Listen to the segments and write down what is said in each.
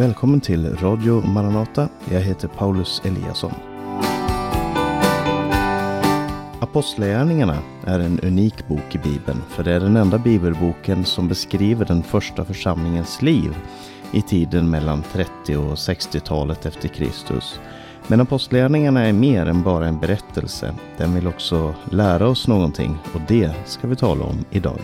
Välkommen till Radio Maranata. Jag heter Paulus Eliasson. Apostlagärningarna är en unik bok i Bibeln, för det är den enda bibelboken som beskriver den första församlingens liv i tiden mellan 30 och 60-talet efter Kristus. Men Apostlagärningarna är mer än bara en berättelse. Den vill också lära oss någonting och det ska vi tala om idag.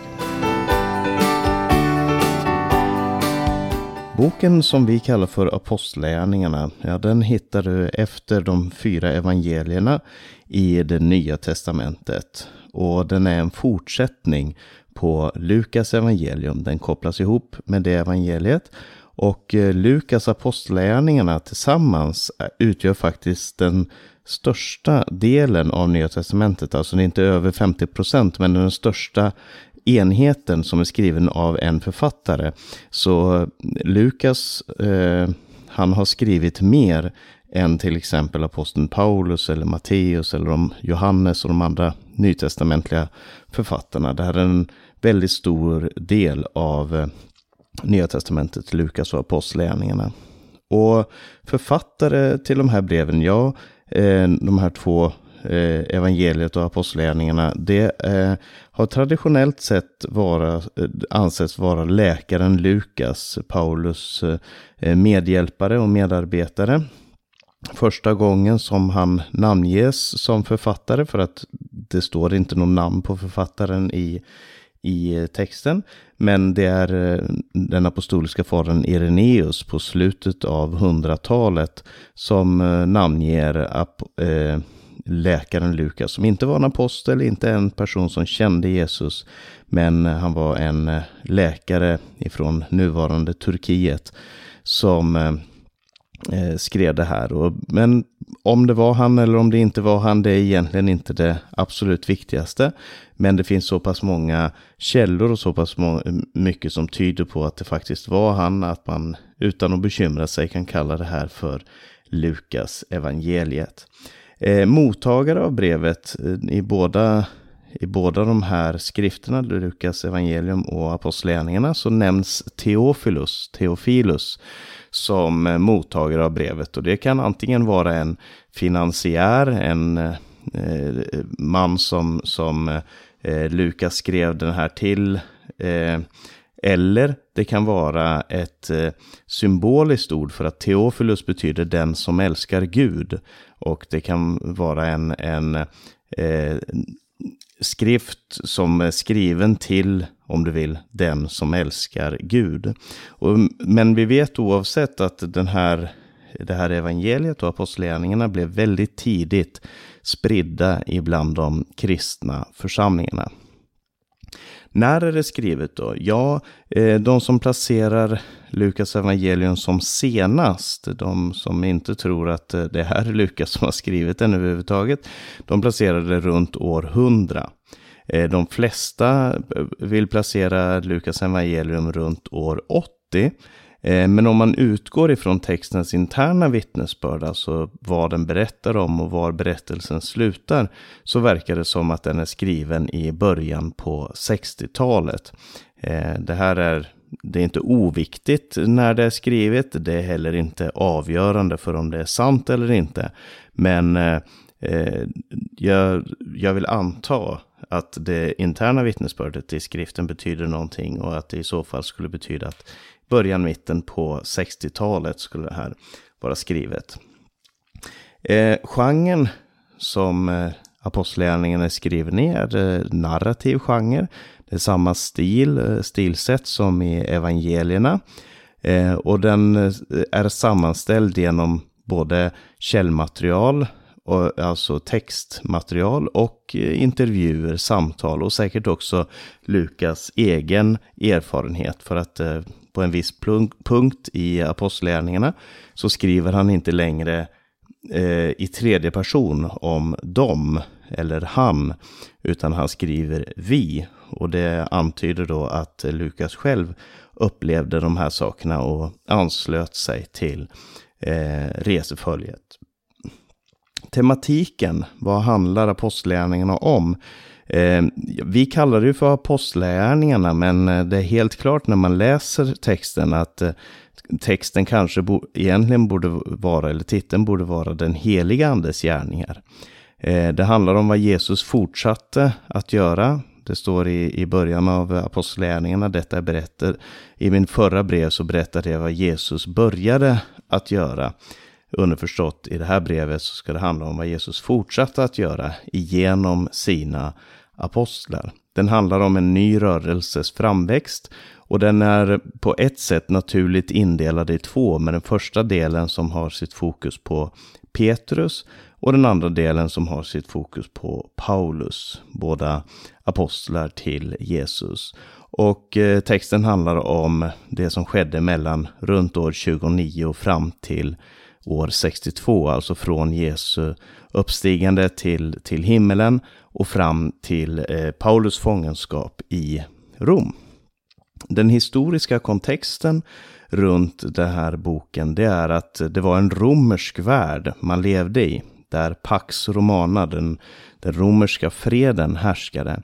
Boken som vi kallar för Apostlagärningarna, ja, den hittar du efter de fyra evangelierna i det nya testamentet. Och den är en fortsättning på Lukas evangelium. Den kopplas ihop med det evangeliet. Och eh, Lukas apostlagärningarna tillsammans utgör faktiskt den största delen av Nya Testamentet. Alltså det är inte över 50 procent, men den största enheten som är skriven av en författare. Så Lukas, eh, han har skrivit mer än till exempel aposteln Paulus eller Matteus eller de Johannes och de andra nytestamentliga författarna. Det här är en väldigt stor del av eh, Nya Testamentet, Lukas och Apostlagärningarna. Och författare till de här breven, ja, eh, de här två Eh, evangeliet och apostlagärningarna, det eh, har traditionellt sett vara, eh, ansetts vara läkaren Lukas, Paulus medhjälpare och medarbetare första gången som han namnges som författare för att det står inte något namn på författaren i, i texten. Men det är den apostoliska fadern Ireneus på slutet av hundratalet som namnger namnger eh, läkaren Lukas som inte var en apostel, inte en person som kände Jesus, men han var en eh, läkare ifrån nuvarande Turkiet som eh, eh, skrev det här. Men om det var han eller om det inte var han, det är egentligen inte det absolut viktigaste. Men det finns så pass många källor och så pass mycket som tyder på att det faktiskt var han, att man utan att bekymra sig kan kalla det här för Lukas evangeliet. Eh, mottagare av brevet eh, i båda i båda de här skrifterna, Lukas evangelium och apostlagärningarna, så nämns Teofilus, Teofilus, som eh, mottagare av brevet. Och det kan antingen vara en finansiär, en eh, eh man som, som eh, Lukas skrev den här till. Eh, eller det kan vara ett eh, symboliskt ord för att Teofilus betyder den som älskar Gud. Och det kan vara en, en eh, skrift som är skriven till, om du vill, den som älskar Gud. Och, men vi vet oavsett att den här, det här evangeliet och apostlagärningarna blev väldigt tidigt spridda ibland de kristna församlingarna. När är det skrivet då? Ja, eh, de som placerar Lukas evangelium som senast, de som inte tror att eh, det här är Lukas som har skrivit den överhuvudtaget, de placerar det runt år 100. Eh, de flesta vill placera Lukas evangelium runt år 80. Eh, men om man utgår ifrån textens interna vittnesbörd, alltså vad den berättar om och var berättelsen slutar, så verkar det som att den är skriven i början på 60-talet. Eh, det här är det är inte oviktigt när det är skrivet. Det är heller inte avgörande för om det är sant eller inte. Men eh, eh jag, jag vill anta att det interna vittnesbördet i skriften betyder någonting och att det i så fall skulle betyda att början, mitten på 60-talet skulle det här vara skrivet. Eh, genren som eh, Apostlagärningarna är skriven i är eh, narrativ genre. Det är samma stil, eh, stilsätt som i evangelierna. Eh, och den eh, är sammanställd genom både källmaterial, och, alltså textmaterial och eh, intervjuer, samtal och säkert också Lukas egen erfarenhet. För att eh, på en viss punkt i apostlagärningarna så skriver han inte längre eh, i tredje person om dem eller han, utan han skriver vi. Och det antyder då att Lukas själv upplevde de här sakerna och anslöt sig till eh, reseföljet. Tematiken, vad handlar apostlagärningarna om? Eh, vi kallar det ju för apostlärningarna, men eh, det är helt klart när man läser texten att eh, texten kanske bo, egentligen borde vara, eller titeln borde vara den heliga andes gärningar. Eh, det handlar om vad Jesus fortsatte att göra. Det står i, i början av apostlärningarna, detta berättar. I min förra brev så berättade jag vad Jesus började att göra. Underförstått, i det här brevet så ska det handla om vad Jesus fortsatte att göra genom sina apostlar. Den handlar om en ny rörelses framväxt och den är på ett sätt naturligt indelad i två, med den första delen som har sitt fokus på Petrus och den andra delen som har sitt fokus på Paulus, båda apostlar till Jesus. Och eh, texten handlar om det som skedde mellan runt år 29 och fram till år 62, alltså från Jesu uppstigande till, till himmelen och fram till eh, Paulus fångenskap i Rom. Den historiska kontexten runt den här boken, det är att det var en romersk värld man levde i, där Pax Romana, den, den romerska freden, härskade.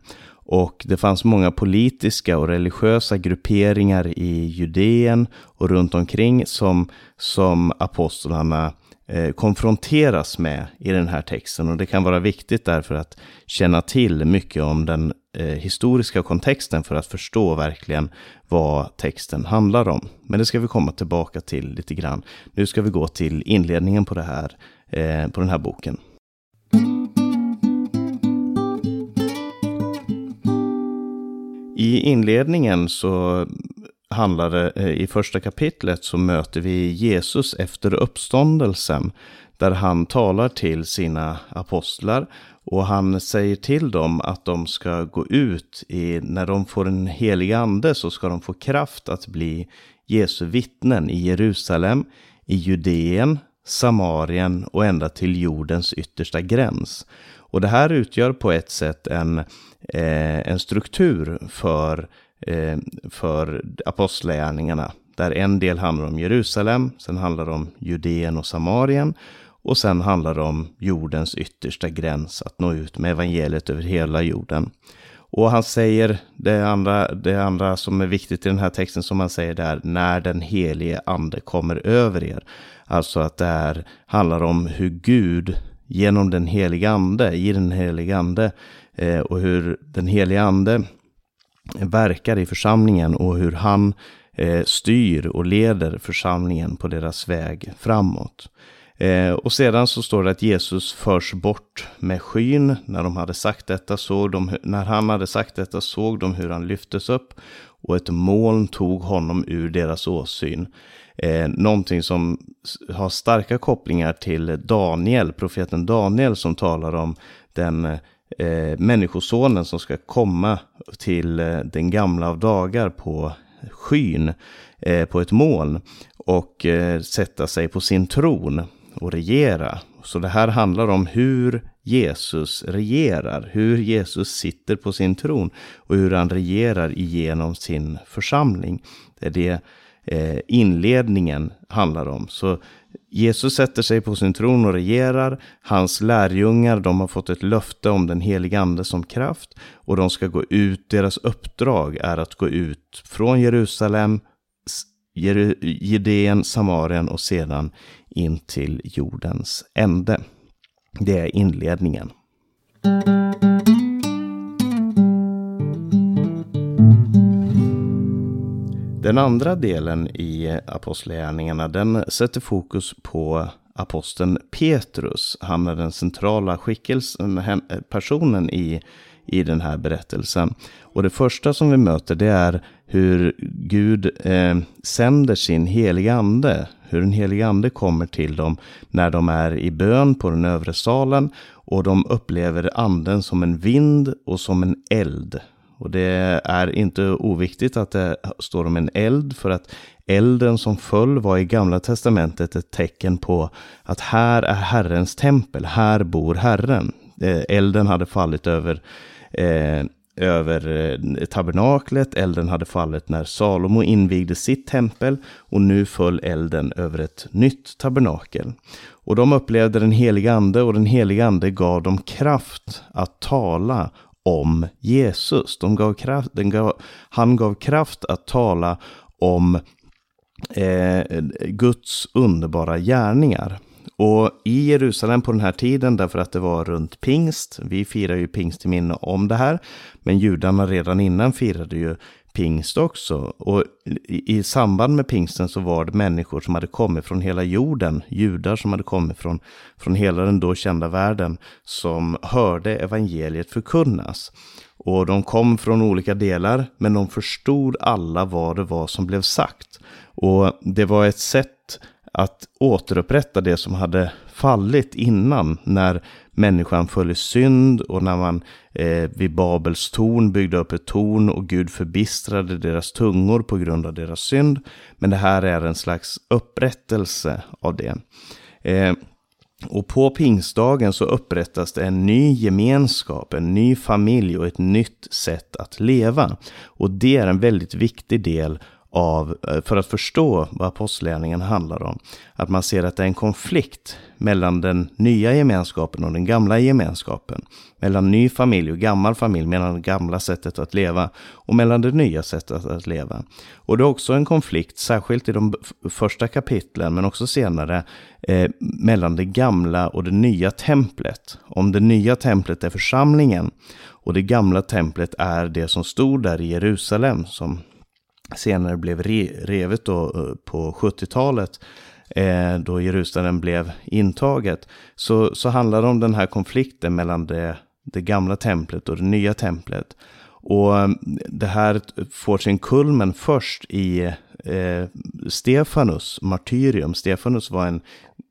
Och det fanns många politiska och religiösa grupperingar i Judeen och runt omkring som, som apostlarna eh, konfronteras med i den här texten. Och det kan vara viktigt därför att känna till mycket om den eh, historiska kontexten för att förstå verkligen vad texten handlar om. Men det ska vi komma tillbaka till lite grann. Nu ska vi gå till inledningen på, det här, eh, på den här boken. I inledningen så handlar det, eh, i första kapitlet så möter vi Jesus efter uppståndelsen. Där han talar till sina apostlar och han säger till dem att de ska gå ut i, när de får en helig ande så ska de få kraft att bli Jesu vittnen i Jerusalem, i Judeen, Samarien och ända till jordens yttersta gräns. Och det här utgör på ett sätt en, eh, en struktur för, eh, för apostlärningarna. Där en del handlar om Jerusalem, sen handlar det om Judeen och Samarien. Och sen handlar det om jordens yttersta gräns, att nå ut med evangeliet över hela jorden. Och han säger, det andra, det andra som är viktigt i den här texten som han säger där, när den helige ande kommer över er. Alltså att det här handlar om hur Gud genom den heliga ande, i den heliga ande eh, och hur den heliga ande verkar i församlingen och hur han eh, styr och leder församlingen på deras väg framåt. Eh, och sedan så står det att Jesus förs bort med skyn. När de hade sagt detta såg de, när han hade sagt detta såg de hur han lyftes upp och ett moln tog honom ur deras åsyn. Eh, någonting som har starka kopplingar till Daniel, profeten Daniel som talar om den eh, människosonen som ska komma till eh, den gamla av dagar på skyn, eh, på ett moln och eh, sätta sig på sin tron och regera. Så det här handlar om hur Jesus regerar, hur Jesus sitter på sin tron och hur han regerar igenom sin församling. Det är det Eh, inledningen handlar om. Så Jesus sätter sig på sin tron och regerar. Hans lärjungar, de har fått ett löfte om den heliga ande som kraft. Och de ska gå ut, deras uppdrag är att gå ut från Jerusalem, Judeen, Samarien och sedan in till jordens ände. Det är inledningen. Den andra delen i Apostlagärningarna den sätter fokus på aposteln Petrus. Han är den centrala skickelsen, personen i, i den här berättelsen. Och det första som vi möter det är hur Gud eh, sänder sin heliga ande. Hur den heliga ande kommer till dem när de är i bön på den övre salen. Och de upplever anden som en vind och som en eld. Och det är inte oviktigt att det står om en eld för att elden som föll var i gamla testamentet ett tecken på att här är Herrens tempel, här bor Herren. Eh, elden hade fallit över eh, över eh, tabernaklet. Elden hade fallit när Salomo invigde sitt tempel och nu föll elden över ett nytt tabernakel. Och de upplevde den heliga ande och den heliga ande gav dem kraft att tala om Jesus. De gav kraft, den gav, han gav kraft att tala om eh, Guds underbara gärningar. Och i Jerusalem på den här tiden, därför att det var runt pingst, vi firar ju pingst i minne om det här, men judarna redan innan firade ju pingst också. Och i, i, samband med pingsten så var det människor som hade kommit från hela jorden, judar som hade kommit från, från hela den då kända världen, som hörde evangeliet förkunnas. Och de kom från olika delar, men de förstod alla vad det var som blev sagt. Och det var ett sätt att återupprätta det som hade fallit innan när människan föll i synd och när man eh, vid Babels torn byggde upp ett torn och Gud förbistrade deras tungor på grund av deras synd. Men det här är en slags upprättelse av det. Eh, och på pingstdagen så upprättas det en ny gemenskap, en ny familj och ett nytt sätt att leva. Och det är en väldigt viktig del av, eh, för att förstå vad apostlärningen handlar om. Att man ser att det är en konflikt mellan den nya gemenskapen och den gamla gemenskapen. Mellan ny familj och gammal familj, mellan det gamla sättet att leva och mellan det nya sättet att leva. Och det är också en konflikt, särskilt i de första kapitlen, men också senare, eh, mellan det gamla och det nya templet. Om det nya templet är församlingen och det gamla templet är det som stod där i Jerusalem, som senare blev revet då eh, på 70-talet eh, då Jerusalem blev intaget, så, så handlar det om den här konflikten mellan det, det gamla templet och det nya templet. Och eh, det här får sin kulmen först i eh, Stefanus martyrium. Stefanus var en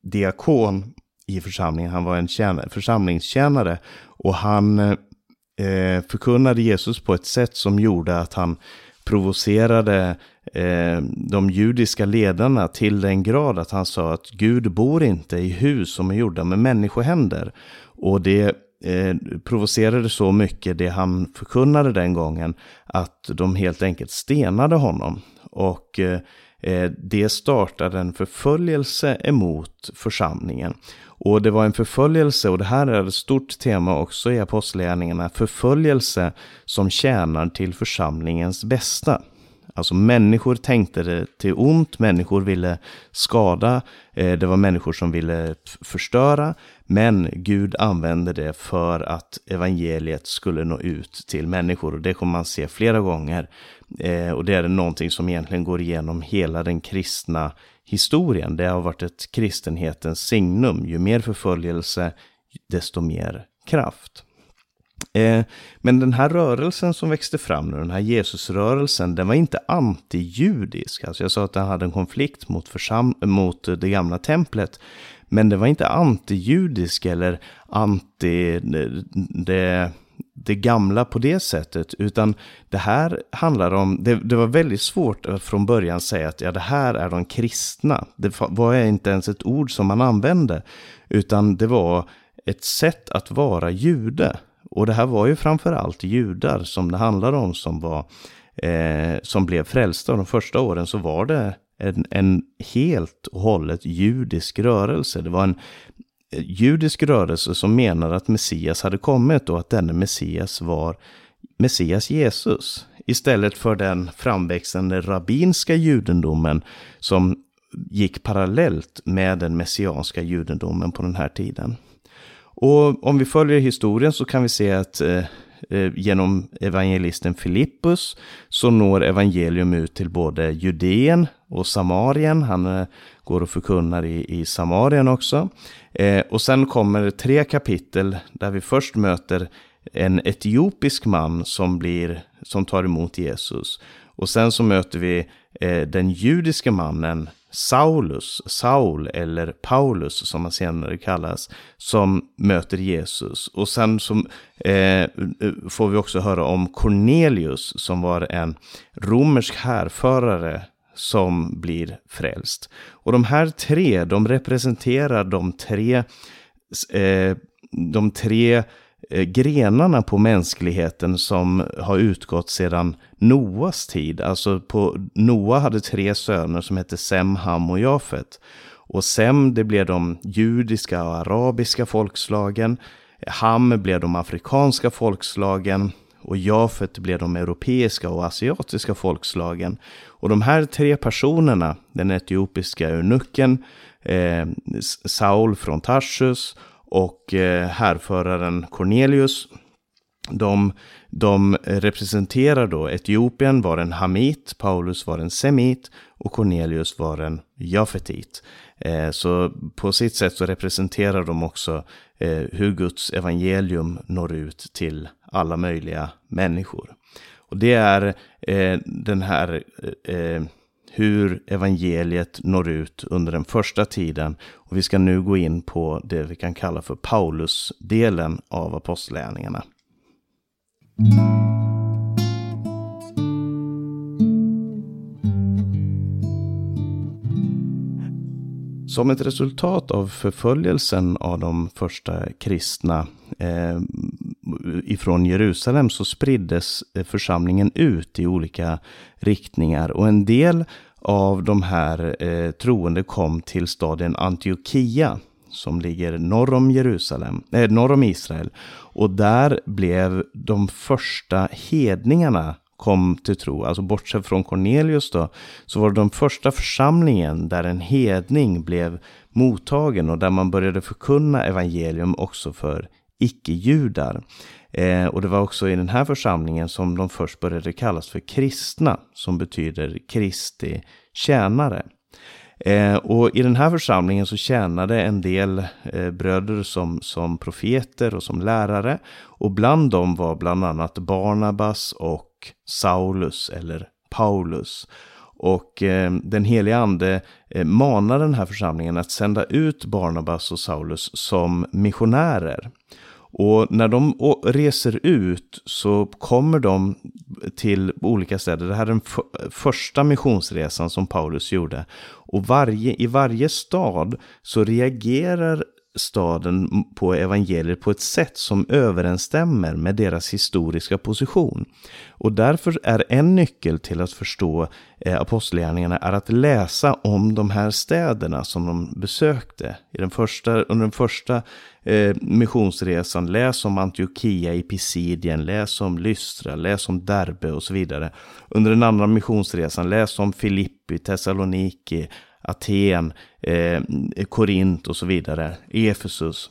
diakon i församlingen, han var en församlingstjänare och han eh, förkunnade Jesus på ett sätt som gjorde att han provocerade eh, de judiska ledarna till den grad att han sa att Gud bor inte i hus som är gjorda med människohänder. Och det eh, provocerade så mycket det han förkunnade den gången att de helt enkelt stenade honom. Och eh, eh det startade en förföljelse emot församlingen. Och det var en förföljelse, och det här är ett stort tema också i Apostlagärningarna, förföljelse som tjänar till församlingens bästa. Alltså människor tänkte det till ont, människor ville skada, eh, det var människor som ville förstöra, men Gud använde det för att evangeliet skulle nå ut till människor. Och det kommer man se flera gånger. Eh, och det är någonting som egentligen går igenom hela den kristna historien. Det har varit ett kristenhetens signum. Ju mer förföljelse, desto mer kraft. Eh, men den här rörelsen som växte fram nu, den här Jesusrörelsen, den var inte antijudisk. Alltså jag sa att den hade en konflikt mot, mot det gamla templet. Men den var inte antijudisk eller anti det, det gamla på det sättet, utan det här handlar om, det, det, var väldigt svårt att från början säga att ja, det här är de kristna. Det var inte ens ett ord som man använde, utan det var ett sätt att vara jude. Och det här var ju framförallt judar som det handlade om som var eh, som blev frälsta. De första åren så var det en, en helt och hållet judisk rörelse. Det var en judisk rörelse som menade att Messias hade kommit och att denne Messias var Messias Jesus. Istället för den framväxande rabbinska judendomen som gick parallellt med den messianska judendomen på den här tiden. Och om vi följer historien så kan vi se att eh, Eh, genom evangelisten Filippus så når evangelium ut till både Judeen och Samarien. Han eh, går och förkunnar i, i Samarien också. Eh, och sen kommer tre kapitel där vi först möter en etiopisk man som, blir, som tar emot Jesus. Och sen så möter vi den judiska mannen Saulus, Saul eller Paulus som han senare kallas, som möter Jesus. Och sen som, eh, får vi också höra om Cornelius som var en romersk härförare som blir frälst. Och de här tre, de representerar de tre, eh, de tre eh, Eh, grenarna på mänskligheten som har utgått sedan Noas tid. Alltså på, Noa hade tre söner som hette Sem, Ham och Jafet. Och Sem, det blev de judiska och arabiska folkslagen. Ham blev de afrikanska folkslagen och Jafet blev de europeiska och asiatiska folkslagen. Och de här tre personerna, den etiopiska eunucken, eh, Saul från Tarsus och eh, härföraren Cornelius, de, de representerar då Etiopien var en hamit, Paulus var en semit och Cornelius var en jafetit. Eh, så på sitt sätt så representerar de också eh, hur Guds evangelium når ut till alla möjliga människor. Och det är den här hur evangeliet når ut under den första tiden. Och vi ska nu gå in på det vi kan kalla för Paulus-delen av apostlärningarna. Som ett resultat av förföljelsen av de första kristna eh, ifrån Jerusalem så spriddes eh, församlingen ut i olika riktningar och en del av de här eh, troende kom till staden Antiochia som ligger norr om Jerusalem, eh, norr om Israel. Och där blev de första hedningarna kom till tro, alltså bortsett från Cornelius då, så var det den första församlingen där en hedning blev mottagen och där man började förkunna evangelium också för icke-judar. Eh, och det var också i den här församlingen som de först började kallas för kristna, som betyder Kristi tjänare. Eh, och i den här församlingen så tjänade en del eh, bröder som, som profeter och som lärare. Och bland dem var bland annat Barnabas och Saulus eller Paulus. Och eh, den heliga ande eh, manar den här församlingen att sända ut Barnabas och Saulus som missionärer. Och när de reser ut så kommer de till olika städer. Det här är den första missionsresan som Paulus gjorde. Och varje, i varje stad så reagerar staden på evangeliet på ett sätt som överensstämmer med deras historiska position. Och därför är en nyckel till att förstå eh, apostlagärningarna är att läsa om de här städerna som de besökte. I den första, under den första eh, missionsresan, läs om Antiochia i Pisidien, läs om Lystra, läs om Derbe och så vidare. Under den andra missionsresan, läs om Filippi, Thessaloniki, Aten, eh, Korint och så vidare, Efesus.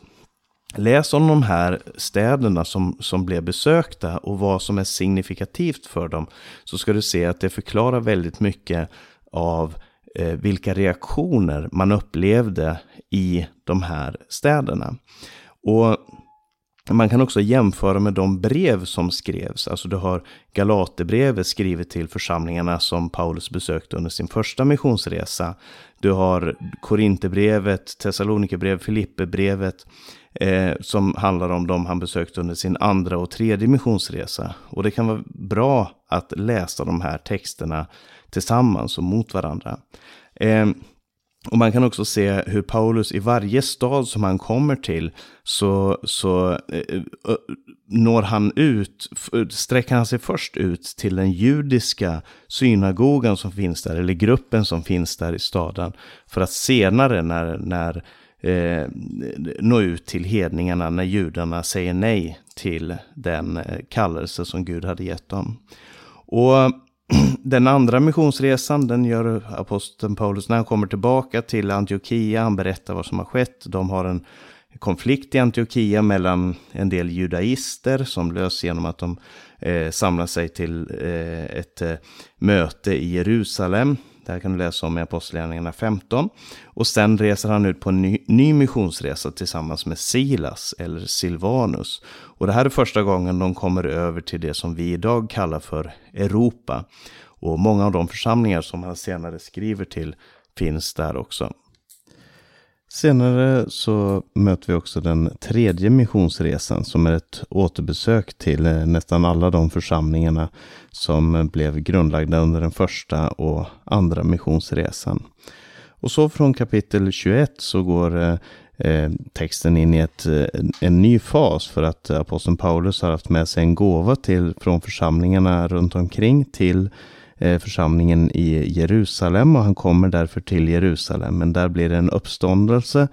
Läs om de här städerna som, som blev besökta och vad som är signifikativt för dem. Så ska du se att det förklarar väldigt mycket av eh, vilka reaktioner man upplevde i de här städerna. Och man kan också jämföra med de brev som skrevs. Alltså du har Galaterbrevet skrivet till församlingarna som Paulus besökte under sin första missionsresa. Du har Korinthierbrevet, Thessalonikerbrevet, Filipperbrevet eh, som handlar om de han besökte under sin andra och tredje missionsresa. Och det kan vara bra att läsa de här texterna tillsammans och mot varandra. Eh, och man kan också se hur Paulus i varje stad som han kommer till så, så eh, når han ut, sträcker han sig först ut till den judiska synagogan som finns där, eller gruppen som finns där i staden. För att senare när, när eh, nå ut till hedningarna när judarna säger nej till den eh, kallelse som Gud hade gett dem. Och den andra missionsresan, den gör aposteln Paulus när han kommer tillbaka till Antiochia. Han berättar vad som har skett. De har en konflikt i Antiochia mellan en del judaister som lös genom att de eh, samlar sig till eh, ett eh, möte i Jerusalem. Det här kan du läsa om i Apostlagärningarna 15. Och sen reser han ut på en ny, ny missionsresa tillsammans med Silas eller Silvanus. Och det här är första gången de kommer över till det som vi idag kallar för Europa. Och många av de församlingar som han senare skriver till finns där också. Senare så möter vi också den tredje missionsresan som är ett återbesök till eh, nästan alla de församlingarna som blev grundlagda under den första och andra missionsresan. Och så från kapitel 21 så går eh, eh, texten in i ett, en ny fas för att aposteln Paulus har haft med sig en gåva till, från församlingarna runt omkring till Eh, församlingen i Jerusalem och han kommer därför till Jerusalem. Men där blir det en uppståndelse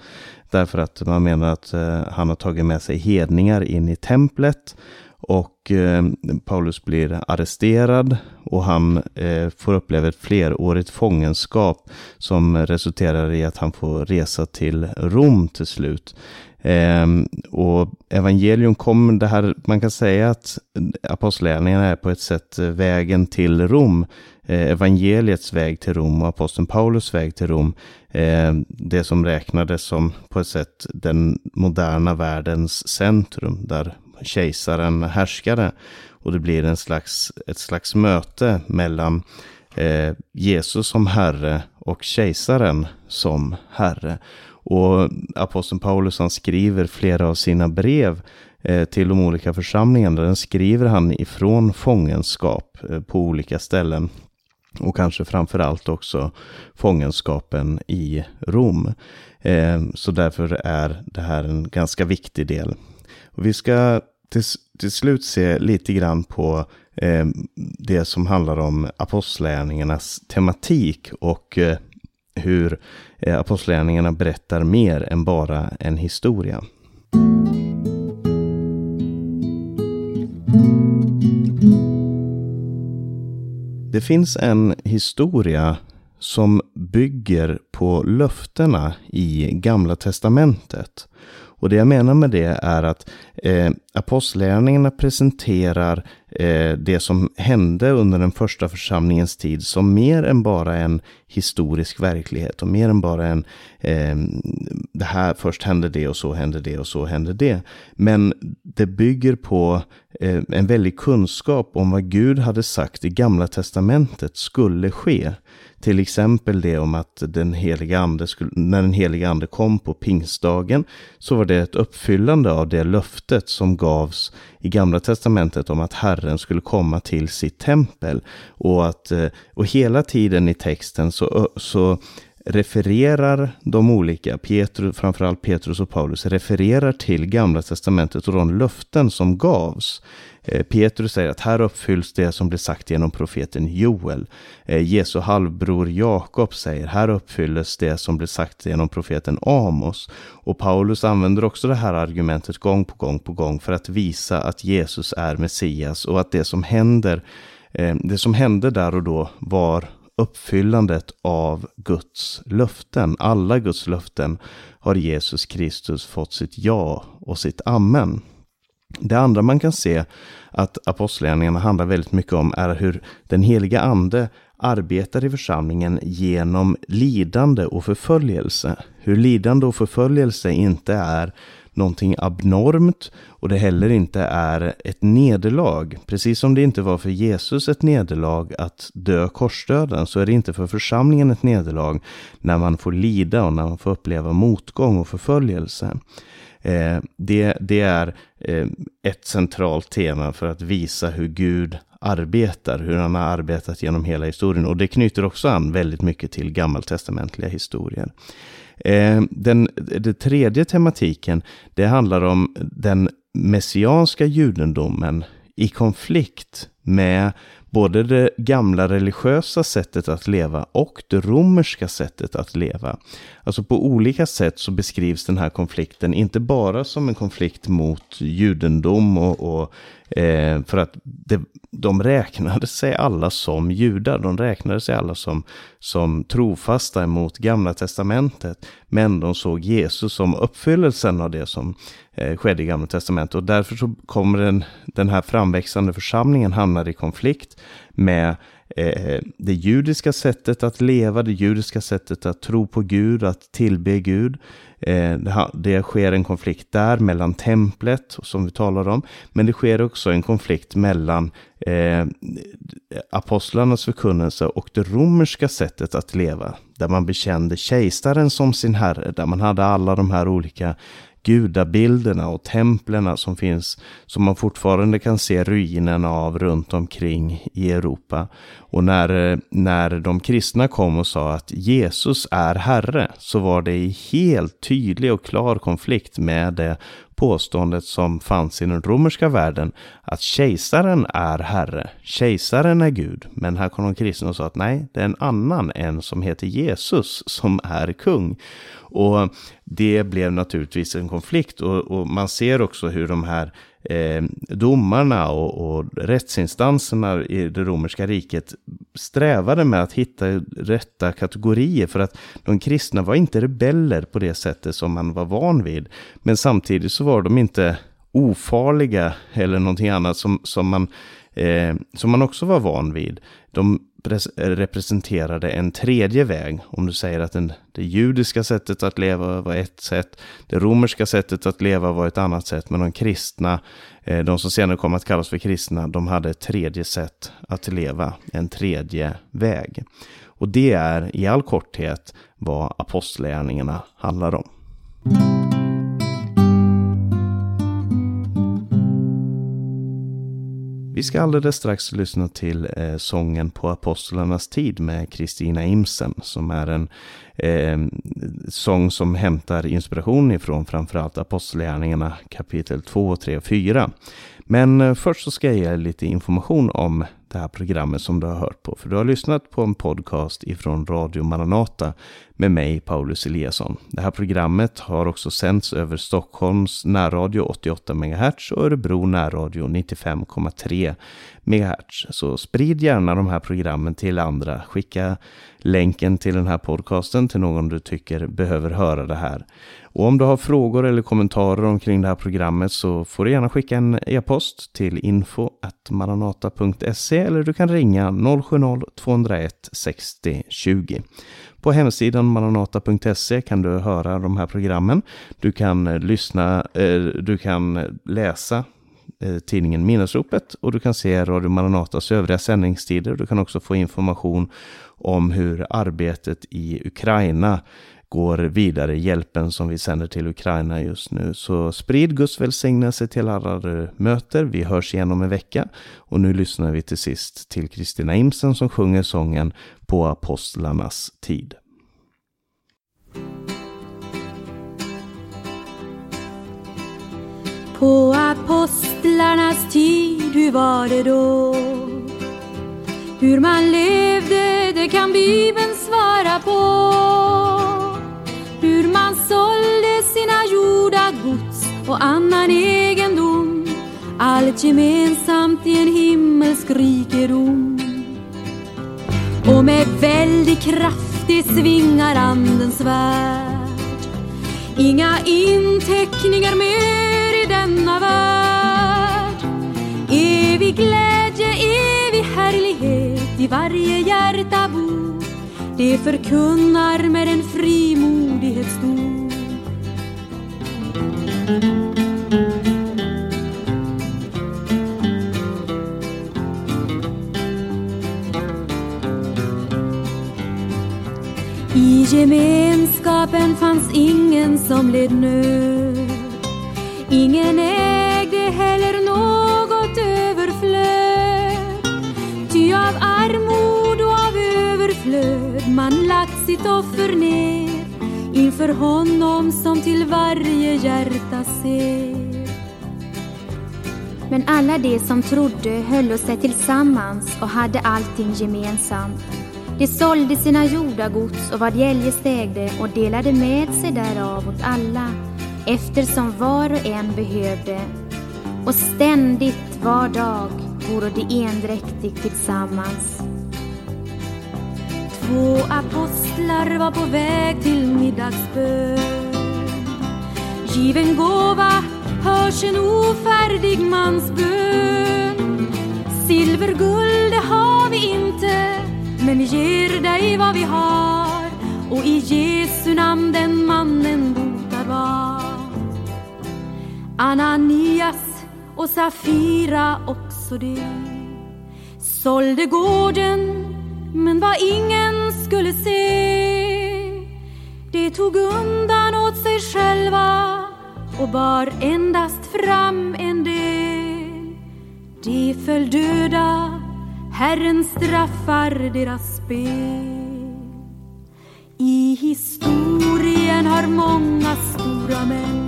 därför att man menar att eh, han har tagit med sig hedningar in i templet. Och eh, Paulus blir arresterad och han eh, får uppleva ett flerårigt fångenskap som resulterar i att han får resa till Rom till slut. Eh, och evangelium kom, det här, man kan säga att apostlärningarna är på ett sätt eh, vägen till Rom. Eh, evangeliets väg till Rom och aposteln Paulus väg till Rom. Eh, det som räknades som på ett sätt den moderna världens centrum där kejsaren härskade. Och det blir en slags, ett slags möte mellan eh, Jesus som herre och kejsaren som herre. Och aposteln Paulus han skriver flera av sina brev eh, till de olika församlingarna. Den skriver han ifrån fångenskap eh, på olika ställen. Och kanske framförallt också fångenskapen i Rom. Eh, så därför är det här en ganska viktig del och vi ska till, till slut se lite grann på det som handlar om apostlärningarnas tematik och hur eh, apostlagärningarna apostlärningarna berättar mer än bara en historia. Det finns en historia som bygger på löftena i Gamla Testamentet. Och det jag menar med det är att eh, apostlärningarna presenterar eh, det som hände under den första församlingens tid som mer än bara en historisk verklighet och mer än bara en eh, det här först hände det och så hände det och så hände det. Men det bygger på eh, en väldig kunskap om vad Gud hade sagt i gamla testamentet skulle ske. Till exempel det om att den heliga ande skulle, när den heliga ande kom på pingstdagen så var det ett uppfyllande av det löftet som gavs i gamla testamentet om att Herren skulle komma till sitt tempel. Och, att, eh, och hela tiden i texten så, så refererar de olika, Petrus, framförallt Petrus och Paulus, refererar till Gamla Testamentet och de löften som gavs. Eh, Petrus säger att här uppfylls det som blev sagt genom profeten Joel. Eh, Jesu halvbror Jakob säger här uppfylls det som blev sagt genom profeten Amos. Och Paulus använder också det här argumentet gång på gång på gång för att visa att Jesus är Messias och att det som händer eh, det som hände där och då var uppfyllandet av Guds löften. Alla Guds löften har Jesus Kristus fått sitt ja och sitt amen. Det andra man kan se att apostlagärningarna handlar väldigt mycket om är hur den heliga ande arbetar i församlingen genom lidande och förföljelse. Hur lidande och förföljelse inte är någonting abnormt och det heller inte är ett nederlag. Precis som det inte var för Jesus ett nederlag att dö korsdöden så är det inte för församlingen ett nederlag när man får lida och när man får uppleva motgång och förföljelse. Eh, det, det är eh, ett centralt tema för att visa hur Gud arbetar, hur han har arbetat genom hela historien. Och det knyter också an väldigt mycket till gammaltestamentliga historier. Eh, den, den tredje tematiken, det handlar om den messianska judendomen i konflikt med både det gamla religiösa sättet att leva och det romerska sättet att leva. Alltså på olika sätt så beskrivs den här konflikten inte bara som en konflikt mot judendom och, och eh, för att det, de räknade sig alla som judar. De räknade sig alla som, som trofasta emot gamla testamentet. Men de såg Jesus som uppfyllelsen av det som eh, skedde i gamla testamentet. Och därför så kommer den, den här framväxande församlingen hamnar i konflikt med eh, det judiska sättet att leva, det judiska sättet att tro på Gud, att tillbe Gud. Eh, det, det sker en konflikt där mellan templet, som vi talar om, men det sker också en konflikt mellan eh, apostlarnas förkunnelse och det romerska sättet att leva, där man bekände kejsaren som sin herre, där man hade alla de här olika gudabilderna och templerna som finns, som man fortfarande kan se ruinerna av runt omkring i Europa. Och när, när de kristna kom och sa att Jesus är Herre, så var det i helt tydlig och klar konflikt med det påståendet som fanns i den romerska världen att kejsaren är herre, kejsaren är Gud. Men här kom de kristna och sa att nej, det är en annan än som heter Jesus som är kung. Och det blev naturligtvis en konflikt och, och man ser också hur de här eh, domarna och, och rättsinstanserna i det romerska riket strävade med att hitta rätta kategorier för att de kristna var inte rebeller på det sättet som man var van vid. Men samtidigt så var de inte ofarliga eller någonting annat som, som, man, eh, som man också var van vid. De representerade en tredje väg. Om du säger att den, det judiska sättet att leva var ett sätt, det romerska sättet att leva var ett annat sätt, men de kristna, eh, de som senare kom att kallas för kristna, de hade ett tredje sätt att leva, en tredje väg. Och det är i all korthet vad apostlärningarna handlar om. Vi ska alldeles strax lyssna till eh, sången på apostlarnas tid med Kristina Imsen som är en eh, sång som hämtar inspiration ifrån framförallt apostlärningarna kapitel 2, 3 och 4. Men eh, först så ska jag ge lite information om det här programmet som du har hört på. För du har lyssnat på en podcast ifrån Radio Maranata med mig, Paulus Eliasson. Det här programmet har också sänds över Stockholms närradio 88 MHz och Örebro närradio 95,3 MHz. Så sprid gärna de här programmen till andra. Skicka länken till den här podcasten till någon du tycker behöver höra det här. Och om du har frågor eller kommentarer omkring det här programmet så får du gärna skicka en e-post till info.maranata.se eller du kan ringa 070-201 60 20. På hemsidan maranata.se kan du höra de här programmen. Du kan lyssna, eh, du kan läsa Eh, tidningen Minnesropet och du kan se Radio Maranatas övriga sändningstider. Du kan också få information om hur arbetet i Ukraina går vidare, hjälpen som vi sänder till Ukraina just nu. Så sprid Guds välsignelse till alla du möter. Vi hörs igen om en vecka. Och nu lyssnar vi till sist till Kristina Imsen som sjunger sången På apostlarnas tid. På apostlarnas tid, hur var det då? Hur man levde, det kan Bibeln svara på hur man sålde sina jordagods och annan egendom allt gemensamt i en himmelsk rikedom. Och med väldig kraft det svingar andens värld. Inga inteckningar mer denna värld. Evig glädje, evig härlighet i varje hjärta bor det förkunnar med en frimodighet stor. I gemenskapen fanns ingen som led nöd. Ingen ägde heller något överflöd. Ty av armod och av överflöd man lagt sitt offer ner inför honom som till varje hjärta ser. Men alla de som trodde höll sig tillsammans och hade allting gemensamt. De sålde sina jordagods och vad de eljest ägde och delade med sig därav åt alla eftersom var och en behövde. Och ständigt var dag vore de endräktigt tillsammans. Två apostlar var på väg till middagsbön. Given gåva hörs en ofärdig mans bön. Silver, guld, det har vi inte, men vi ger dig vad vi har. Och i Jesu namn den mannen bor. Ananias och Safira också det. Sålde gården men vad ingen skulle se. De tog undan åt sig själva och bar endast fram en del. De föll döda, Herren straffar deras spel. I historien har många stora män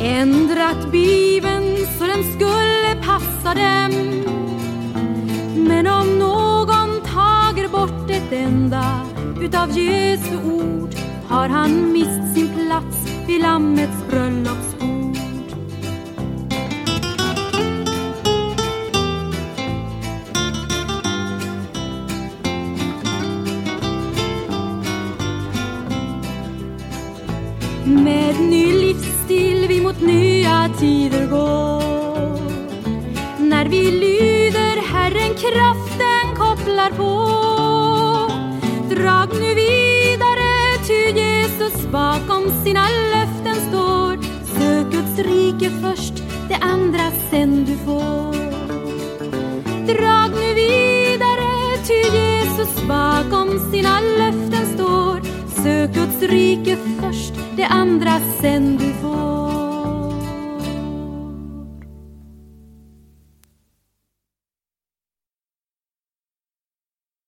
ändrat bibeln så den skulle passa dem. Men om någon tager bort ett enda utav Jesu ord har han mist sin plats vid Lammets bröllops kopplar på. Drag nu vidare, ty Jesus bakom sina löften står. Sök Guds rike först, det andra sen du får. Drag nu vidare, ty Jesus bakom sina löften står. Sök Guds rike först, det andra sen du får.